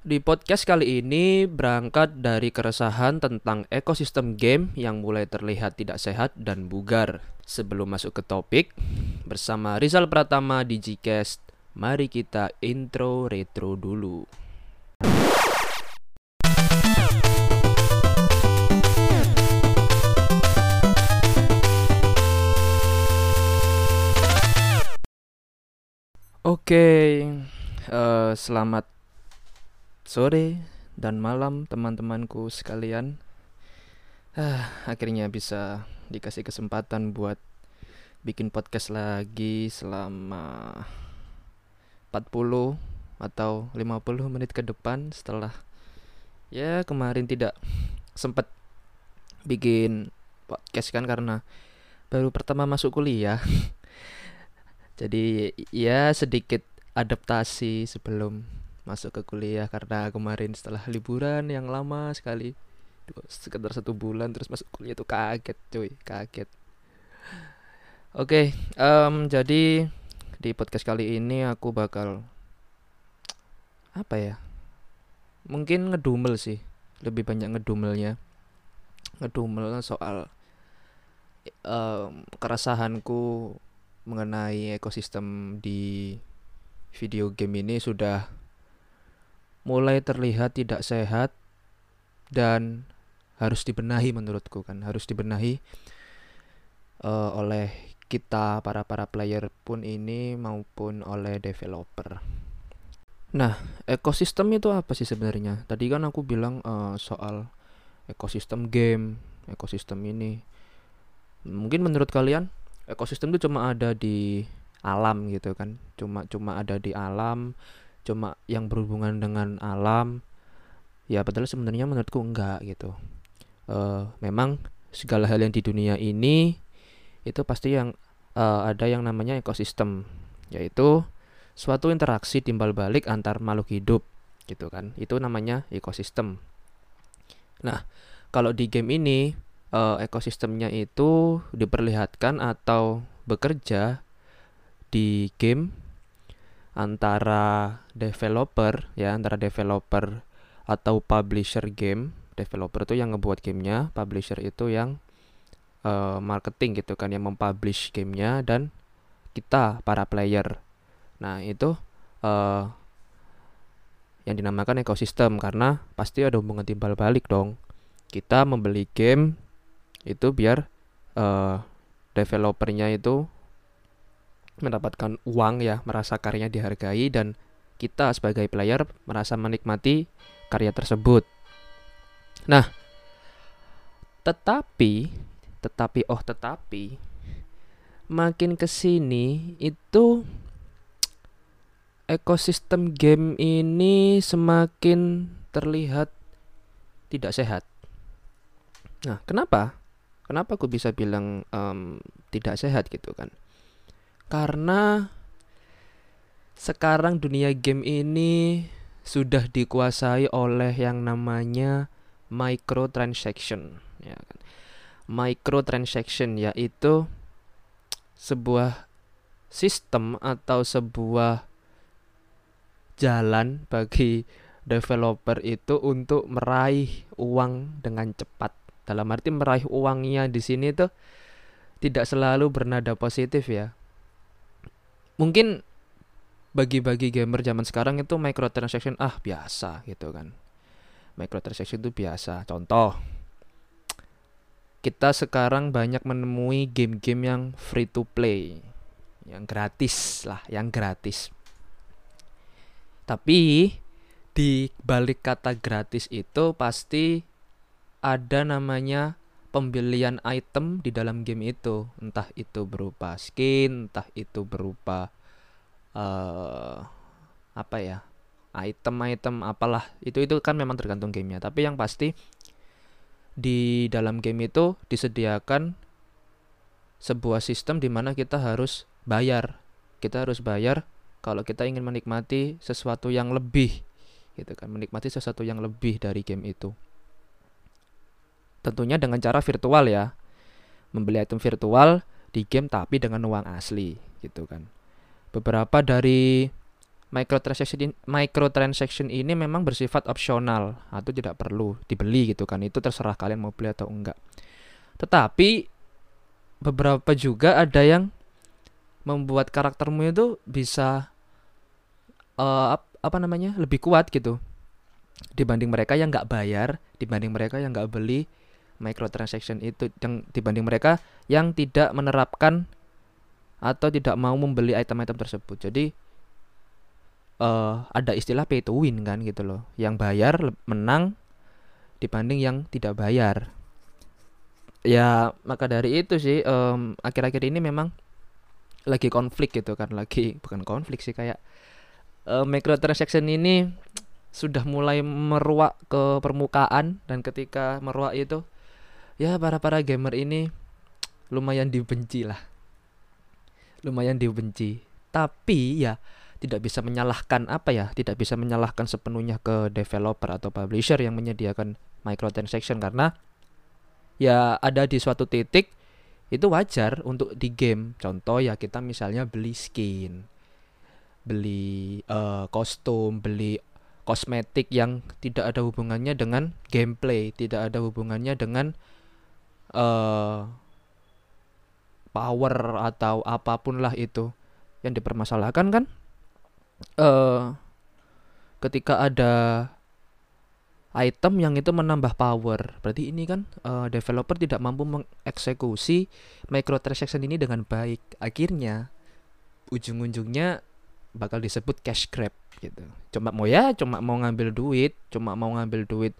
Di podcast kali ini berangkat dari keresahan tentang ekosistem game yang mulai terlihat tidak sehat dan bugar. Sebelum masuk ke topik, bersama Rizal Pratama di Gcast, mari kita intro retro dulu. Oke, eh, selamat sore dan malam teman-temanku sekalian. Ah, akhirnya bisa dikasih kesempatan buat bikin podcast lagi selama 40 atau 50 menit ke depan setelah ya kemarin tidak sempat bikin podcast kan karena baru pertama masuk kuliah. Jadi ya sedikit adaptasi sebelum masuk ke kuliah karena kemarin setelah liburan yang lama sekali. Sekitar satu bulan terus masuk kuliah tuh kaget cuy kaget. Oke um, jadi di podcast kali ini aku bakal apa ya mungkin ngedumel sih lebih banyak ngedumelnya. Ngedumel soal um, keresahanku mengenai ekosistem di video game ini sudah mulai terlihat tidak sehat dan harus dibenahi menurutku kan harus dibenahi uh, oleh kita para para player pun ini maupun oleh developer. Nah, ekosistem itu apa sih sebenarnya? Tadi kan aku bilang uh, soal ekosistem game, ekosistem ini. Mungkin menurut kalian ekosistem itu cuma ada di alam gitu kan cuma cuma ada di alam cuma yang berhubungan dengan alam ya padahal sebenarnya menurutku enggak gitu. Uh, memang segala hal yang di dunia ini itu pasti yang uh, ada yang namanya ekosistem yaitu suatu interaksi timbal balik antar makhluk hidup gitu kan. Itu namanya ekosistem. Nah kalau di game ini uh, ekosistemnya itu diperlihatkan atau bekerja di game antara developer ya antara developer atau publisher game. Developer itu yang ngebuat gamenya publisher itu yang uh, marketing gitu kan yang mempublish gamenya dan kita para player. Nah itu uh, yang dinamakan ekosistem karena pasti ada hubungan timbal balik dong. Kita membeli game itu biar uh, developernya itu mendapatkan uang ya, merasa karyanya dihargai dan kita sebagai player merasa menikmati karya tersebut. Nah, tetapi tetapi oh tetapi makin ke sini itu ekosistem game ini semakin terlihat tidak sehat. Nah, kenapa? Kenapa aku bisa bilang um, tidak sehat gitu kan? Karena sekarang dunia game ini sudah dikuasai oleh yang namanya microtransaction, ya kan? Microtransaction yaitu sebuah sistem atau sebuah jalan bagi developer itu untuk meraih uang dengan cepat dalam arti meraih uangnya di sini tuh tidak selalu bernada positif ya. Mungkin bagi-bagi gamer zaman sekarang itu microtransaction ah biasa gitu kan. Microtransaction itu biasa. Contoh kita sekarang banyak menemui game-game yang free to play, yang gratis lah, yang gratis. Tapi di balik kata gratis itu pasti ada namanya pembelian item di dalam game itu. Entah itu berupa skin entah itu berupa uh, apa ya item-item apalah. Itu itu kan memang tergantung gamenya. Tapi yang pasti di dalam game itu disediakan sebuah sistem di mana kita harus bayar. Kita harus bayar kalau kita ingin menikmati sesuatu yang lebih gitu kan. Menikmati sesuatu yang lebih dari game itu Tentunya dengan cara virtual ya. Membeli item virtual di game tapi dengan uang asli gitu kan. Beberapa dari microtransaction microtransaction ini memang bersifat opsional atau tidak perlu dibeli gitu kan itu terserah kalian mau beli atau enggak tetapi beberapa juga ada yang membuat karaktermu itu bisa uh, apa namanya lebih kuat gitu dibanding mereka yang nggak bayar dibanding mereka yang nggak beli microtransaction itu yang dibanding mereka yang tidak menerapkan atau tidak mau membeli item-item tersebut jadi uh, ada istilah pay to win kan gitu loh. Yang bayar menang dibanding yang tidak bayar. Ya maka dari itu sih um, akhir-akhir ini memang lagi konflik gitu kan lagi bukan konflik sih kayak uh, microtransaction ini sudah mulai meruak ke permukaan dan ketika meruak itu ya para para gamer ini lumayan dibenci lah. Lumayan dibenci. Tapi ya tidak bisa menyalahkan apa ya tidak bisa menyalahkan sepenuhnya ke developer atau publisher yang menyediakan microtransaction karena ya ada di suatu titik itu wajar untuk di game. Contoh ya kita misalnya beli skin beli uh, kostum beli kosmetik yang tidak ada hubungannya dengan gameplay tidak ada hubungannya dengan uh, power atau apa pun lah itu yang dipermasalahkan kan uh, ketika ada item yang itu menambah power. Berarti ini kan uh, developer tidak mampu mengeksekusi microtransaction ini dengan baik. Akhirnya ujung-ujungnya bakal disebut cash grab gitu. Cuma mau ya, cuma mau ngambil duit, cuma mau ngambil duit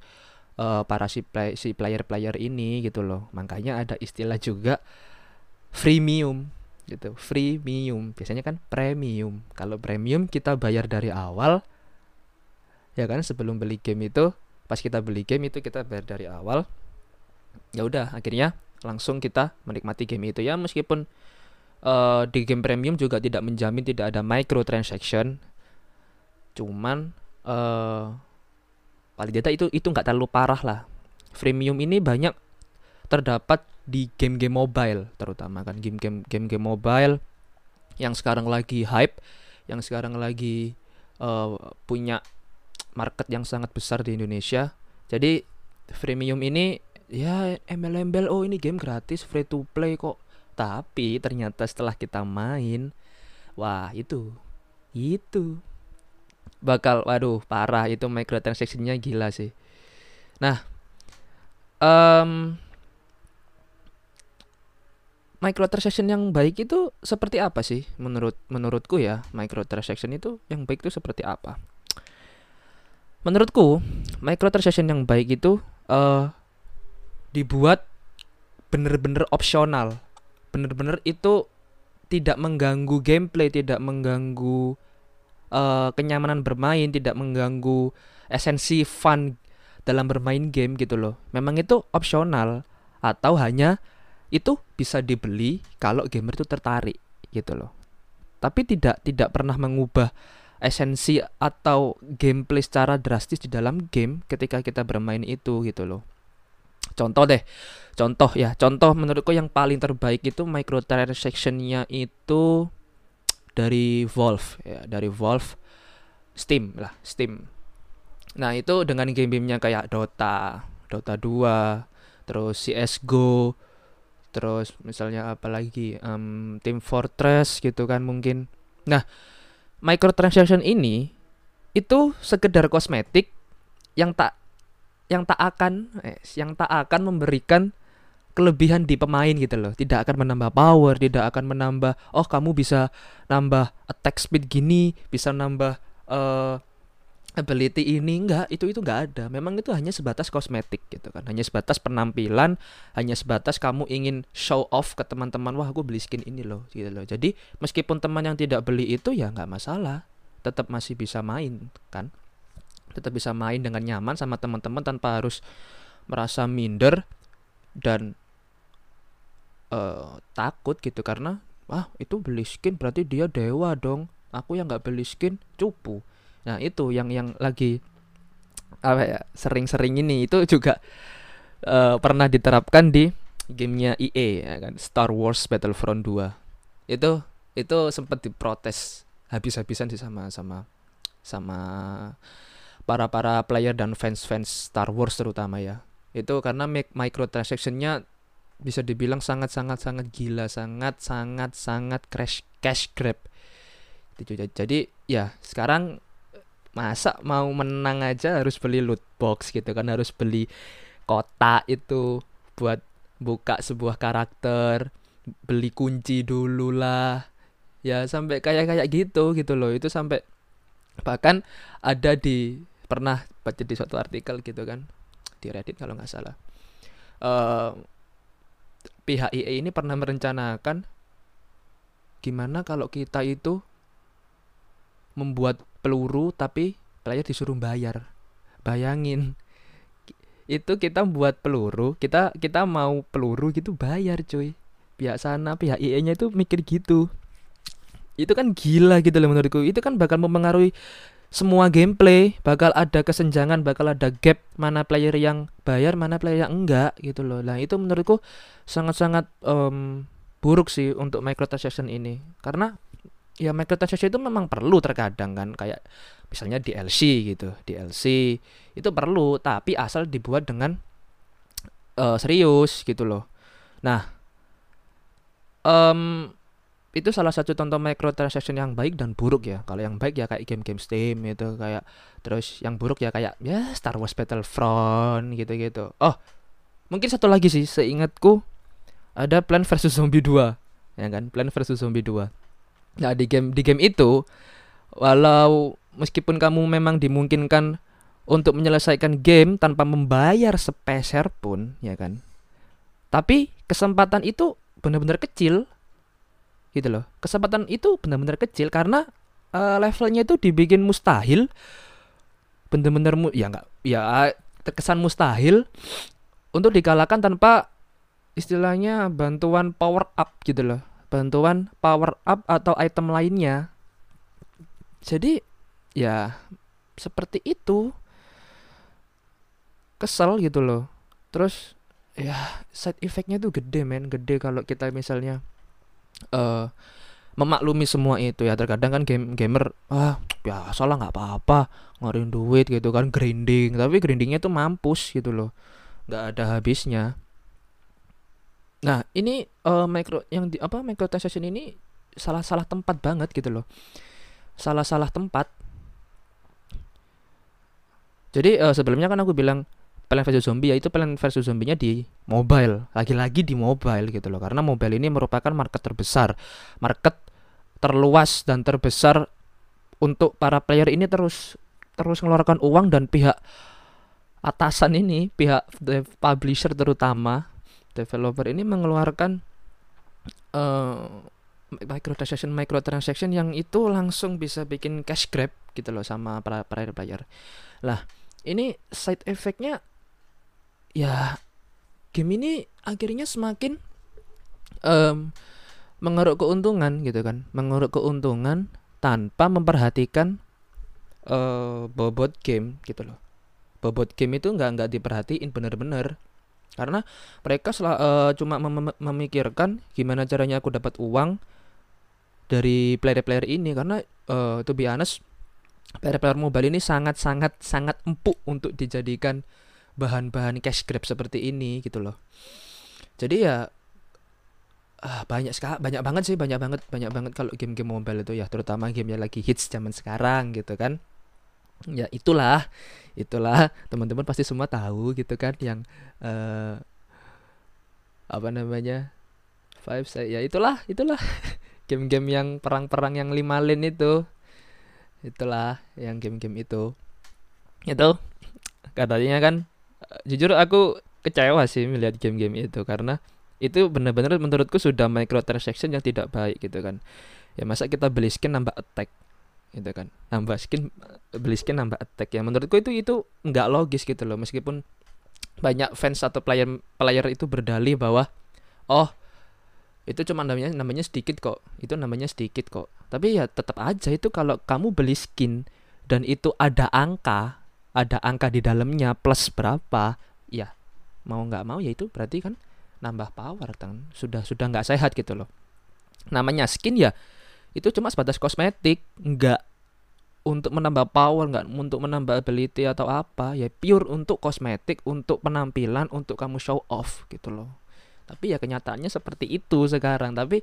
uh, para si play, si player-player ini gitu loh. Makanya ada istilah juga freemium gitu. Freemium. Biasanya kan premium. Kalau premium kita bayar dari awal ya kan? Sebelum beli game itu pas kita beli game itu kita bayar dari awal. Ya udah akhirnya langsung kita menikmati game itu. Ya meskipun uh, di game premium juga tidak menjamin tidak ada microtransaction. Cuman uh, paling tidak itu itu nggak terlalu parah lah freemium ini banyak terdapat di game-game mobile terutama kan game-game game-game mobile yang sekarang lagi hype, yang sekarang lagi uh, punya market yang sangat besar di Indonesia. Jadi freemium ini ya embel-embel oh ini game gratis free to play kok. Tapi ternyata setelah kita main wah itu itu bakal waduh parah itu microtransaction-nya gila sih. Nah, um, microtransaction yang baik itu seperti apa sih? Menurut menurutku ya microtransaction itu yang baik itu seperti apa? Menurutku microtransaction yang baik itu uh, dibuat bener-bener opsional. Bener-bener itu tidak mengganggu gameplay tidak mengganggu uh, kenyamanan bermain tidak mengganggu esensi fun dalam bermain game gitu loh memang itu opsional atau hanya itu bisa dibeli kalau gamer itu tertarik gitu loh. Tapi tidak tidak pernah mengubah esensi atau gameplay secara drastis di dalam game ketika kita bermain itu gitu loh. Contoh deh, contoh ya, contoh menurutku yang paling terbaik itu microtransaction-nya itu dari Valve ya, dari Valve Steam lah, Steam. Nah, itu dengan game-gamenya kayak Dota, Dota 2, terus CS:GO, terus misalnya apalagi um, Team Fortress gitu kan mungkin nah microtransaction ini itu sekedar kosmetik yang tak yang tak akan eh, yang tak akan memberikan kelebihan di pemain gitu loh. Tidak akan menambah power tidak akan menambah oh kamu bisa nambah attack speed gini bisa nambah uh, ability ini. Enggak itu itu enggak ada. Memang itu hanya sebatas kosmetik gitu kan. Hanya sebatas penampilan hanya sebatas kamu ingin show off ke teman-teman wah aku beli skin ini loh gitu loh. Jadi meskipun teman yang tidak beli itu ya nggak masalah. Tetap masih bisa main kan. Tetap bisa main dengan nyaman sama teman-teman tanpa harus merasa minder dan uh, takut gitu karena wah itu beli skin berarti dia dewa dong. Aku yang nggak beli skin cupu. Nah, itu yang yang lagi apa ya, sering-sering ini. Itu juga uh, pernah diterapkan di gamenya EA ya kan, Star Wars Battlefront 2. Itu itu sempat diprotes habis-habisan sih sama sama sama para para player dan fans fans Star Wars terutama ya itu karena microtransactionnya bisa dibilang sangat sangat sangat gila sangat sangat sangat crash cash grab. Jadi ya sekarang masa mau menang aja harus beli loot box gitu kan harus beli kotak itu buat buka sebuah karakter beli kunci dulu lah. Ya sampai kayak kayak gitu gitu loh. Itu sampai bahkan ada di pernah baca di suatu artikel gitu kan di Reddit kalau nggak salah uh, pihak IE ini pernah merencanakan gimana kalau kita itu membuat peluru tapi player disuruh bayar. Bayangin. Itu kita buat peluru, kita kita mau peluru gitu bayar cuy. Pihak sana, pihak IE-nya itu mikir gitu. Itu kan gila gitu loh menurutku. Itu kan bakal mempengaruhi semua gameplay bakal ada kesenjangan bakal ada gap mana player yang bayar mana player yang enggak gitu loh. Nah itu menurutku sangat-sangat um, buruk sih untuk microtransaction ini. Karena ya microtransaction itu memang perlu terkadang kan kayak misalnya DLC gitu. DLC itu perlu tapi asal dibuat dengan uh, serius gitu loh. Nah um, itu salah satu contoh microtransaction yang baik dan buruk ya. Kalau yang baik ya kayak game-game Steam itu kayak terus yang buruk ya kayak ya Star Wars Battlefront gitu-gitu. Oh, mungkin satu lagi sih seingatku ada Plan versus Zombie 2 ya kan Plan versus Zombie 2. Nah, di game di game itu walau meskipun kamu memang dimungkinkan untuk menyelesaikan game tanpa membayar sepeser pun ya kan. Tapi kesempatan itu benar-benar kecil gitu loh. Kesempatan itu benar-benar kecil karena uh, levelnya itu dibikin mustahil. Benar-benar mu ya nggak ya terkesan mustahil untuk dikalahkan tanpa istilahnya bantuan power up gitu loh. Bantuan power up atau item lainnya. Jadi ya seperti itu. Kesel gitu loh. Terus ya side effectnya tuh gede men. Gede kalau kita misalnya uh, memaklumi semua itu ya. Terkadang kan game gamer ah ya salah nggak apa-apa ngarin duit gitu kan grinding. Tapi grindingnya tuh mampus gitu loh. Nggak ada habisnya. Nah ini uh, micro yang di apa microtransaction ini salah salah tempat banget gitu loh. Salah salah tempat. Jadi uh, sebelumnya kan aku bilang Plan versus Zombie yaitu Plan versus Zombie-nya di mobile, lagi-lagi di mobile gitu loh. Karena mobile ini merupakan market terbesar, market terluas dan terbesar untuk para player ini terus terus mengeluarkan uang dan pihak atasan ini, pihak publisher terutama developer ini mengeluarkan uh, microtransaction microtransaction yang itu langsung bisa bikin cash grab gitu loh sama para player player. Lah, ini side effectnya ya game ini akhirnya semakin um, mengeruk keuntungan gitu kan. Mengeruk keuntungan tanpa memperhatikan uh, bobot game gitu loh. Bobot game itu nggak nggak diperhatiin bener-bener. Karena mereka sel, uh, cuma mem memikirkan gimana caranya aku dapat uang dari player-player ini. Karena uh, to be honest player-player mobile ini sangat sangat sangat empuk untuk dijadikan bahan-bahan cash grab seperti ini gitu loh. Jadi ya ah, banyak sekali banyak banget sih banyak banget banyak banget kalau game-game mobile itu ya terutama game yang lagi hits zaman sekarang gitu kan. Ya itulah itulah teman-teman pasti semua tahu gitu kan yang uh, apa namanya five saya ya itulah itulah game-game yang perang-perang yang lima lane itu. Itulah yang game-game itu. Itu katanya kan jujur aku kecewa sih melihat game-game itu karena itu benar-benar menurutku sudah microtransaction yang tidak baik gitu kan. Ya masa kita beli skin nambah attack gitu kan. Nambah skin beli skin nambah attack. Ya menurutku itu itu nggak logis gitu loh. Meskipun banyak fans atau player player itu berdalih bahwa oh itu cuma namanya namanya sedikit kok. Itu namanya sedikit kok. Tapi ya tetap aja itu kalau kamu beli skin dan itu ada angka ada angka di dalamnya plus berapa ya mau nggak mau ya itu berarti kan nambah power kan sudah sudah nggak sehat gitu loh. Namanya skin ya itu cuma sebatas kosmetik nggak untuk menambah power nggak untuk menambah ability atau apa. Ya pure untuk kosmetik untuk penampilan untuk kamu show off gitu loh. Tapi ya kenyataannya seperti itu sekarang. Tapi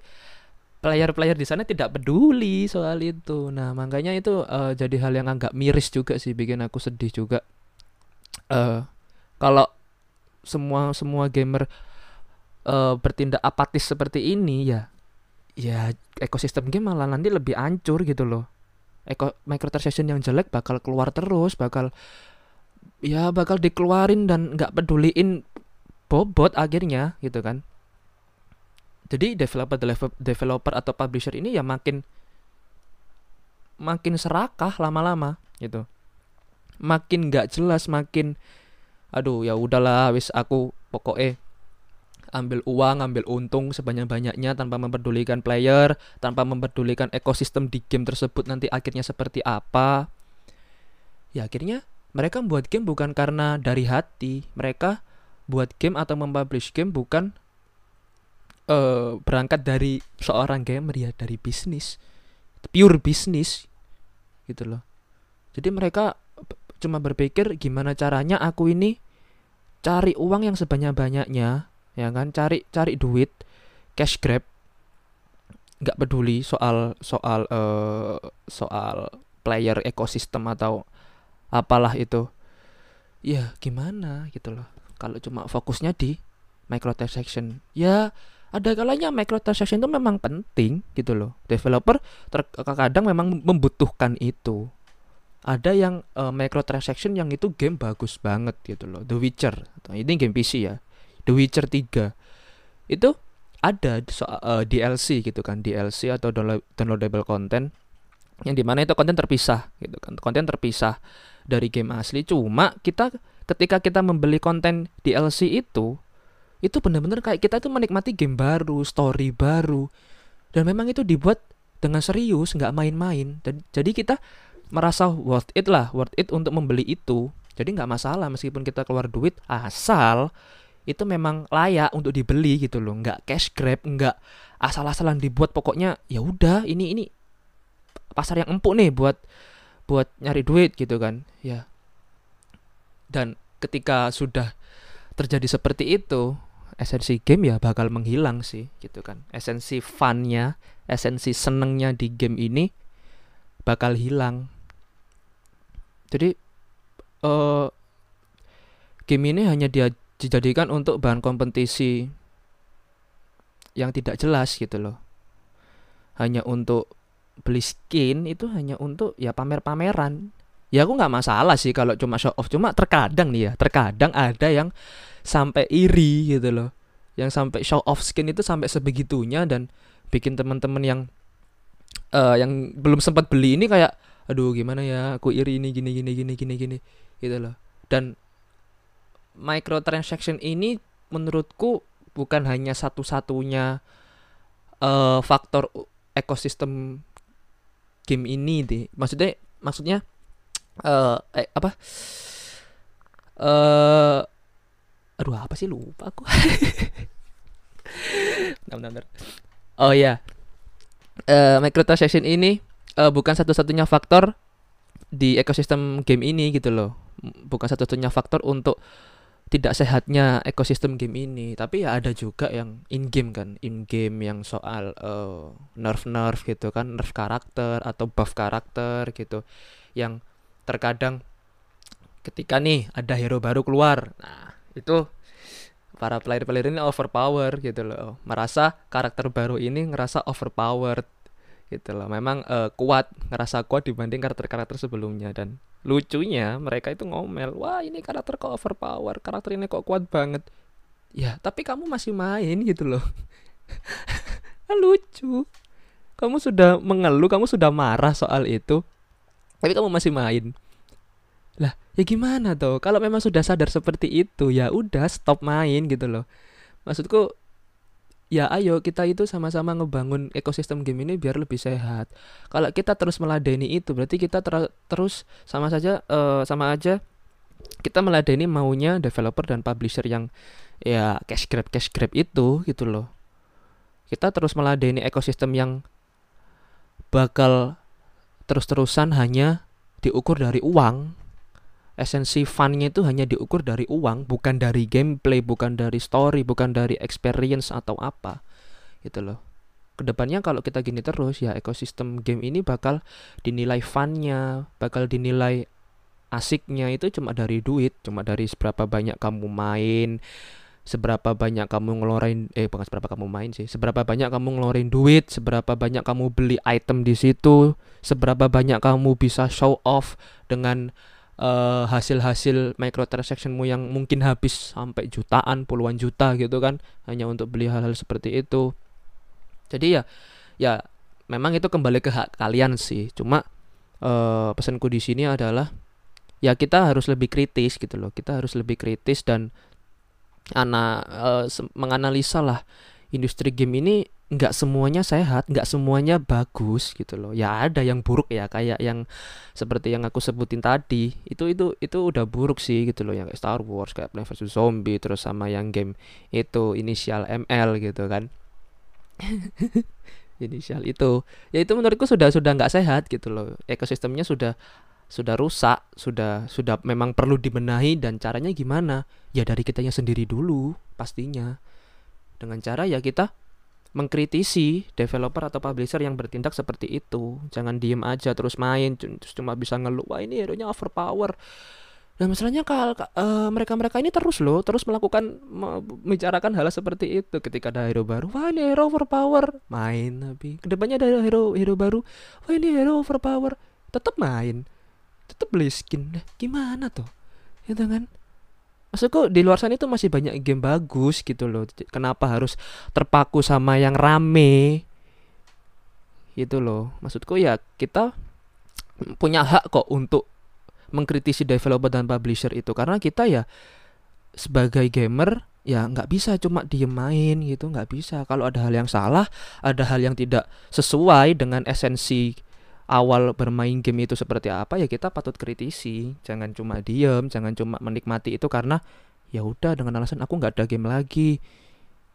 player-player di sana tidak peduli soal itu. Nah makanya itu uh, jadi hal yang agak miris juga sih bikin aku sedih juga. Uh, kalau semua semua gamer uh, bertindak apatis seperti ini ya ya ekosistem game malah nanti lebih hancur gitu loh. Eko, microtransaction yang jelek bakal keluar terus bakal ya bakal dikeluarin dan nggak peduliin bobot akhirnya gitu kan jadi developer developer atau publisher ini ya makin makin serakah lama-lama gitu makin nggak jelas makin aduh ya udahlah wis aku pokoknya ambil uang, ambil untung sebanyak-banyaknya tanpa memperdulikan player, tanpa memperdulikan ekosistem di game tersebut nanti akhirnya seperti apa. Ya akhirnya mereka membuat game bukan karena dari hati, mereka buat game atau mempublish game bukan uh, berangkat dari seorang gamer ya dari bisnis, pure bisnis gitu loh. Jadi mereka cuma berpikir gimana caranya aku ini cari uang yang sebanyak-banyaknya ya kan? Cari cari duit cash grab. Nggak peduli soal soal uh, soal player ekosistem atau apalah itu. Ya gimana gitu loh. Kalau cuma fokusnya di microtransaction. Ya ada kalanya microtransaction itu memang penting gitu loh. Developer terkadang memang membutuhkan itu. Ada yang uh, microtransaction yang itu game bagus banget gitu loh. The Witcher. Ini game PC ya. The Witcher 3 itu ada soal uh, eh, DLC gitu kan. DLC atau downloadable content. Yang di mana itu konten terpisah gitu kan. Konten terpisah dari game asli. Cuma kita ketika kita membeli konten DLC itu itu benar-benar kayak kita tuh menikmati game baru story baru. Dan memang itu dibuat dengan serius nggak main-main. Jadi kita merasa worth it lah worth it untuk membeli itu. Jadi nggak masalah meskipun kita keluar duit asal itu memang layak untuk dibeli gitu loh. Nggak cash grab nggak asal-asalan dibuat. Pokoknya ya udah ini ini pasar yang empuk nih buat buat nyari duit gitu kan. Ya. Dan ketika sudah terjadi seperti itu esensi game ya bakal menghilang sih gitu kan esensi funnya esensi senengnya di game ini bakal hilang jadi uh, game ini hanya dia dijadikan untuk bahan kompetisi yang tidak jelas gitu loh. Hanya untuk beli skin itu hanya untuk ya pamer-pameran. Ya aku nggak masalah sih kalau cuma show off. Cuma terkadang nih ya, terkadang ada yang sampai iri gitu loh. Yang sampai show off skin itu sampai sebegitunya dan bikin teman-teman yang uh, yang belum sempat beli ini kayak aduh gimana ya aku iri ini gini gini gini gini gini gitu loh. Dan microtransaction ini menurutku bukan hanya satu-satunya uh, faktor ekosistem game ini deh. Maksudnya maksudnya uh, eh, apa? uh, aduh apa sih lupa aku. bentar, bentar. Oh ya. Uh, microtransaction ini uh, bukan satu-satunya faktor di ekosistem game ini gitu loh. Bukan satu-satunya faktor untuk tidak sehatnya ekosistem game ini tapi ya ada juga yang in game kan in game yang soal uh, nerf nerf gitu kan nerf karakter atau buff karakter gitu yang terkadang ketika nih ada hero baru keluar nah itu para player player ini overpower gitu loh. Merasa karakter baru ini ngerasa overpowered gitu loh. Memang uh, kuat ngerasa kuat dibanding karakter-karakter sebelumnya. Dan lucunya mereka itu ngomel wah ini karakter kok overpower karakter ini kok kuat banget. Ya tapi kamu masih main gitu loh. Lucu. Kamu sudah mengeluh kamu sudah marah soal itu tapi kamu masih main lah ya gimana tuh kalau memang sudah sadar seperti itu ya udah stop main gitu loh maksudku ya ayo kita itu sama-sama ngebangun ekosistem game ini biar lebih sehat. Kalau kita terus meladeni itu berarti kita ter terus sama saja uh, sama aja kita meladeni maunya developer dan publisher yang ya cash grab cash grab itu gitu loh. Kita terus meladeni ekosistem yang bakal terus-terusan hanya diukur dari uang. Esensi funnya itu hanya diukur dari uang bukan dari gameplay bukan dari story bukan dari experience atau apa gitu loh. Ke depannya kalau kita gini terus ya ekosistem game ini bakal dinilai funnya bakal dinilai asiknya itu cuma dari duit cuma dari seberapa banyak kamu main seberapa banyak kamu ngeluarin eh bukan seberapa kamu main sih seberapa banyak kamu ngeluarin duit seberapa banyak kamu beli item di situ seberapa banyak kamu bisa show off dengan uh, hasil-hasil microtransactionmu yang mungkin habis sampai jutaan, puluhan juta gitu kan hanya untuk beli hal-hal seperti itu. Jadi ya ya memang itu kembali ke hak kalian sih. Cuma uh, pesanku di sini adalah ya kita harus lebih kritis gitu loh. Kita harus lebih kritis dan anak uh, menganalisa lah industri game ini nggak semuanya sehat, nggak semuanya bagus gitu loh. Ya ada yang buruk ya, kayak yang seperti yang aku sebutin tadi. Itu itu itu udah buruk sih gitu loh, yang Star Wars, kayak Plants vs Zombie, terus sama yang game itu inisial ML gitu kan. inisial itu, ya itu menurutku sudah sudah nggak sehat gitu loh. Ekosistemnya sudah sudah rusak, sudah sudah memang perlu dibenahi dan caranya gimana? Ya dari kitanya sendiri dulu pastinya. Dengan cara ya kita mengkritisi developer atau publisher yang bertindak seperti itu. Jangan diem aja terus main terus cuma bisa ngeluh, wah ini hero-nya overpower. Dan masalahnya kalau uh, mereka-mereka ini terus loh, terus melakukan membicarakan hal seperti itu ketika ada hero baru. Wah ini hero overpower, main tapi ke depannya ada hero hero baru. Wah ini hero overpower, tetap main, tetap beli skin. Nah, gimana tuh? Itu kan? maksudku di luar sana itu masih banyak game bagus gitu loh kenapa harus terpaku sama yang rame gitu loh maksudku ya kita punya hak kok untuk mengkritisi developer dan publisher itu karena kita ya sebagai gamer ya nggak bisa cuma diem main gitu nggak bisa kalau ada hal yang salah ada hal yang tidak sesuai dengan esensi awal bermain game itu seperti apa ya kita patut kritisi. Jangan cuma diem jangan cuma menikmati itu karena ya udah dengan alasan aku nggak ada game lagi.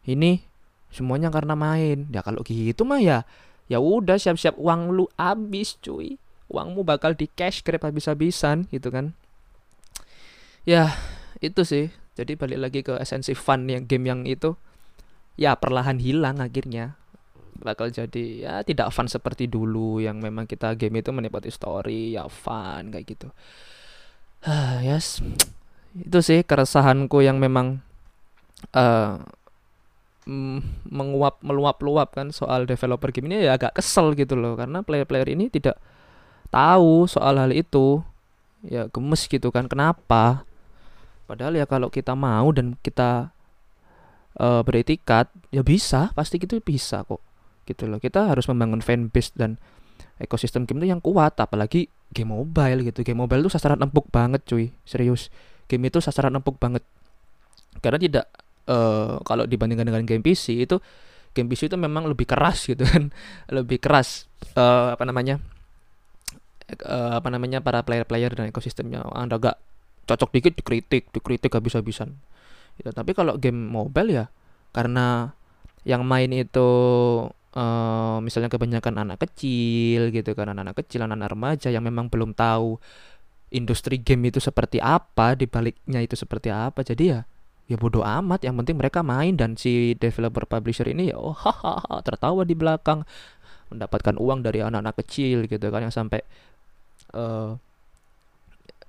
Ini semuanya karena main. Ya kalau gitu mah ya ya udah siap-siap uang lu habis cuy. Uangmu bakal di cash grab habis-habisan gitu kan. Ya itu sih. Jadi balik lagi ke esensi fun yang game yang itu. Ya perlahan hilang akhirnya bakal jadi ya tidak fun seperti dulu yang memang kita game itu menikmati story ya fun kayak gitu. Ah yes. Itu sih keresahanku yang memang uh, menguap meluap-luap kan soal developer game ini ya agak kesel gitu loh. Karena player-player ini tidak tahu soal hal itu. Ya gemes gitu kan. Kenapa? Padahal ya kalau kita mau dan kita uh, beretikat ya bisa. Pasti gitu bisa kok gitu loh. Kita harus membangun fanbase dan ekosistem game itu yang kuat apalagi game mobile gitu. Game mobile itu sasaran empuk banget cuy. Serius. Game itu sasaran empuk banget. Karena tidak uh, kalau dibandingkan dengan game PC itu game PC itu memang lebih keras gitu kan. Lebih keras uh, apa namanya uh, apa namanya para player-player dan ekosistemnya. Anda gak cocok dikit dikritik dikritik habis-habisan. Gitu. tapi kalau game mobile ya karena yang main itu uh, misalnya kebanyakan anak kecil gitu kan anak-anak kecil anak-anak remaja yang memang belum tahu industri game itu seperti apa dibaliknya itu seperti apa. Jadi ya ya bodoh amat. Yang penting mereka main dan si developer publisher ini ya oh hahaha tertawa di belakang. Mendapatkan uang dari anak-anak kecil gitu kan yang sampai uh,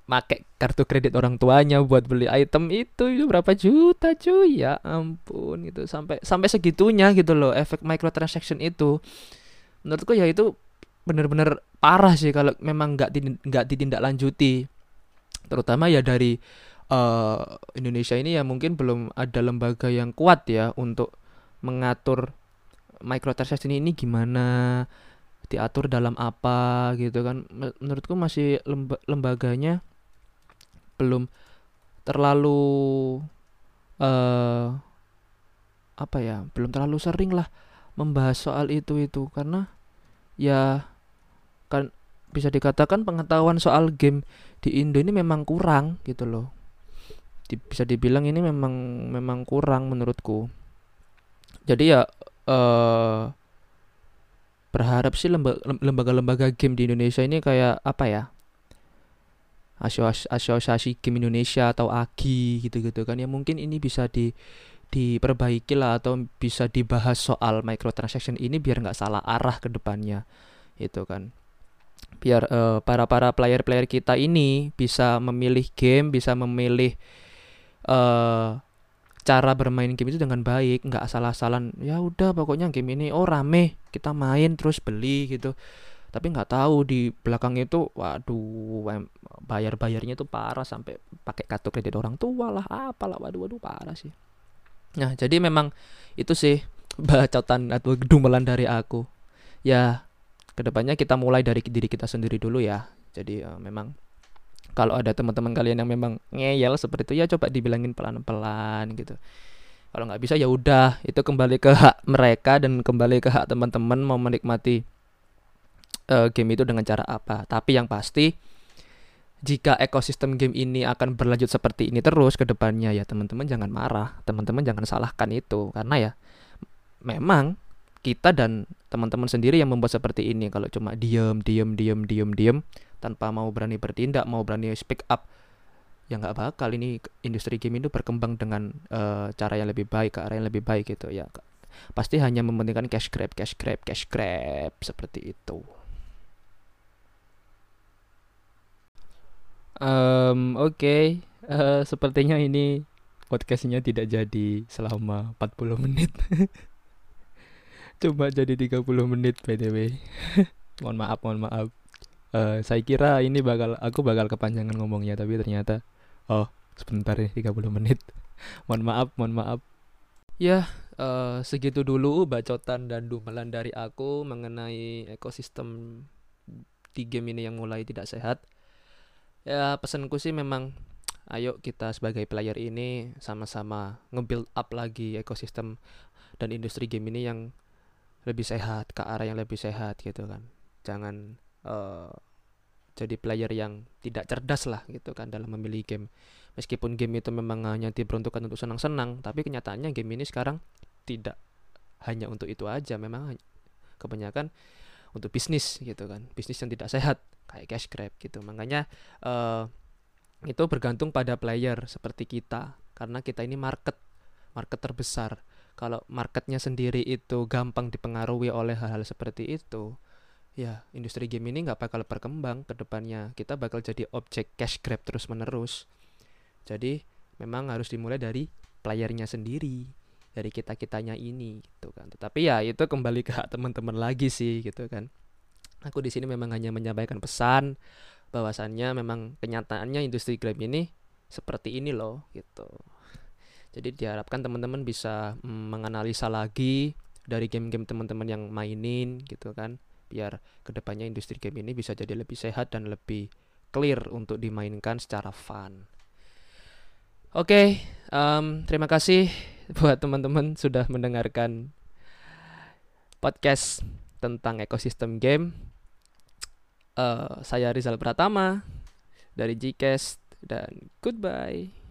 make kartu kredit orang tuanya buat beli item itu itu berapa juta cuy? Ya ampun gitu. Sampai sampai segitunya gitu loh efek microtransaction itu. Menurutku ya itu bener-bener parah sih kalau memang nggak nggak ditindaklanjuti. Terutama ya dari uh, Indonesia ini ya mungkin belum ada lembaga yang kuat ya untuk mengatur microtransaction ini gimana diatur dalam apa gitu kan. Menurutku masih lemba lembaganya belum terlalu uh, apa ya belum terlalu sering lah membahas soal itu itu karena ya kan bisa dikatakan pengetahuan soal game di Indo ini memang kurang gitu loh. Di, bisa dibilang ini memang memang kurang menurutku. Jadi ya uh, berharap sih lembaga-lembaga game di Indonesia ini kayak apa ya asosiasi game Indonesia atau AGI gitu-gitu kan ya mungkin ini bisa di diperbaiki lah atau bisa dibahas soal microtransaction ini biar nggak salah arah ke depannya itu kan. Biar uh, para para player player kita ini bisa memilih game bisa memilih uh, cara bermain game itu dengan baik nggak asal-asalan ya udah pokoknya game ini oh rame kita main terus beli gitu tapi nggak tahu di belakang itu waduh bayar bayarnya itu parah sampai pakai kartu kredit orang tua lah apalah waduh waduh parah sih. Nah jadi memang itu sih bacotan atau gedumelan dari aku. Ya ke depannya kita mulai dari diri kita sendiri dulu ya. Jadi uh, memang kalau ada teman-teman kalian yang memang ngeyel seperti itu ya coba dibilangin pelan-pelan gitu. Kalau nggak bisa ya udah itu kembali ke hak mereka dan kembali ke hak teman-teman mau menikmati uh, game itu dengan cara apa. Tapi yang pasti jika ekosistem game ini akan berlanjut seperti ini terus ke depannya ya teman-teman jangan marah. Teman-teman jangan salahkan itu. Karena ya memang kita dan teman-teman sendiri yang membuat seperti ini. Kalau cuma diem diem diem diem diem tanpa mau berani bertindak mau berani speak up ya nggak bakal ini industri game itu berkembang dengan uh, cara yang lebih baik ke arah yang lebih baik gitu ya. Pasti hanya mementingkan cash grab cash grab cash grab seperti itu um, oke okay. uh, eh, sepertinya ini podcastnya tidak jadi selama 40 menit Coba jadi 30 menit btw. mohon maaf, mohon maaf. Uh, saya kira ini bakal aku bakal kepanjangan ngomongnya tapi ternyata oh sebentar nih 30 menit. mohon maaf, mohon maaf. Ya, uh, segitu dulu bacotan dan dumelan dari aku mengenai ekosistem di game ini yang mulai tidak sehat. Ya, pesanku sih memang ayo kita sebagai player ini sama-sama nge-build up lagi ekosistem dan industri game ini yang lebih sehat ke arah yang lebih sehat gitu kan. Jangan uh, jadi player yang tidak cerdas lah gitu kan dalam memilih game. Meskipun game itu memang hanya diperuntukkan untuk senang-senang tapi kenyataannya game ini sekarang tidak hanya untuk itu aja. Memang kebanyakan untuk bisnis gitu kan. Bisnis yang tidak sehat kayak cash grab gitu. Makanya uh, itu bergantung pada player seperti kita. Karena kita ini market market terbesar. Kalau marketnya sendiri itu gampang dipengaruhi oleh hal-hal seperti itu ya industri game ini nggak bakal berkembang ke depannya. Kita bakal jadi objek cash grab terus menerus jadi memang harus dimulai dari playernya sendiri dari kita kitanya ini gitu kan. Tetapi ya itu kembali ke teman-teman lagi sih gitu kan. Aku di sini memang hanya menyampaikan pesan bahwasannya memang kenyataannya industri game ini seperti ini loh gitu. Jadi diharapkan teman-teman bisa mm, menganalisa lagi dari game-game teman-teman yang mainin gitu kan, biar ke depannya industri game ini bisa jadi lebih sehat dan lebih clear untuk dimainkan secara fun. Oke, okay, um, terima kasih buat teman-teman sudah mendengarkan podcast tentang ekosistem game. Uh, saya Rizal Pratama dari Gcast dan goodbye.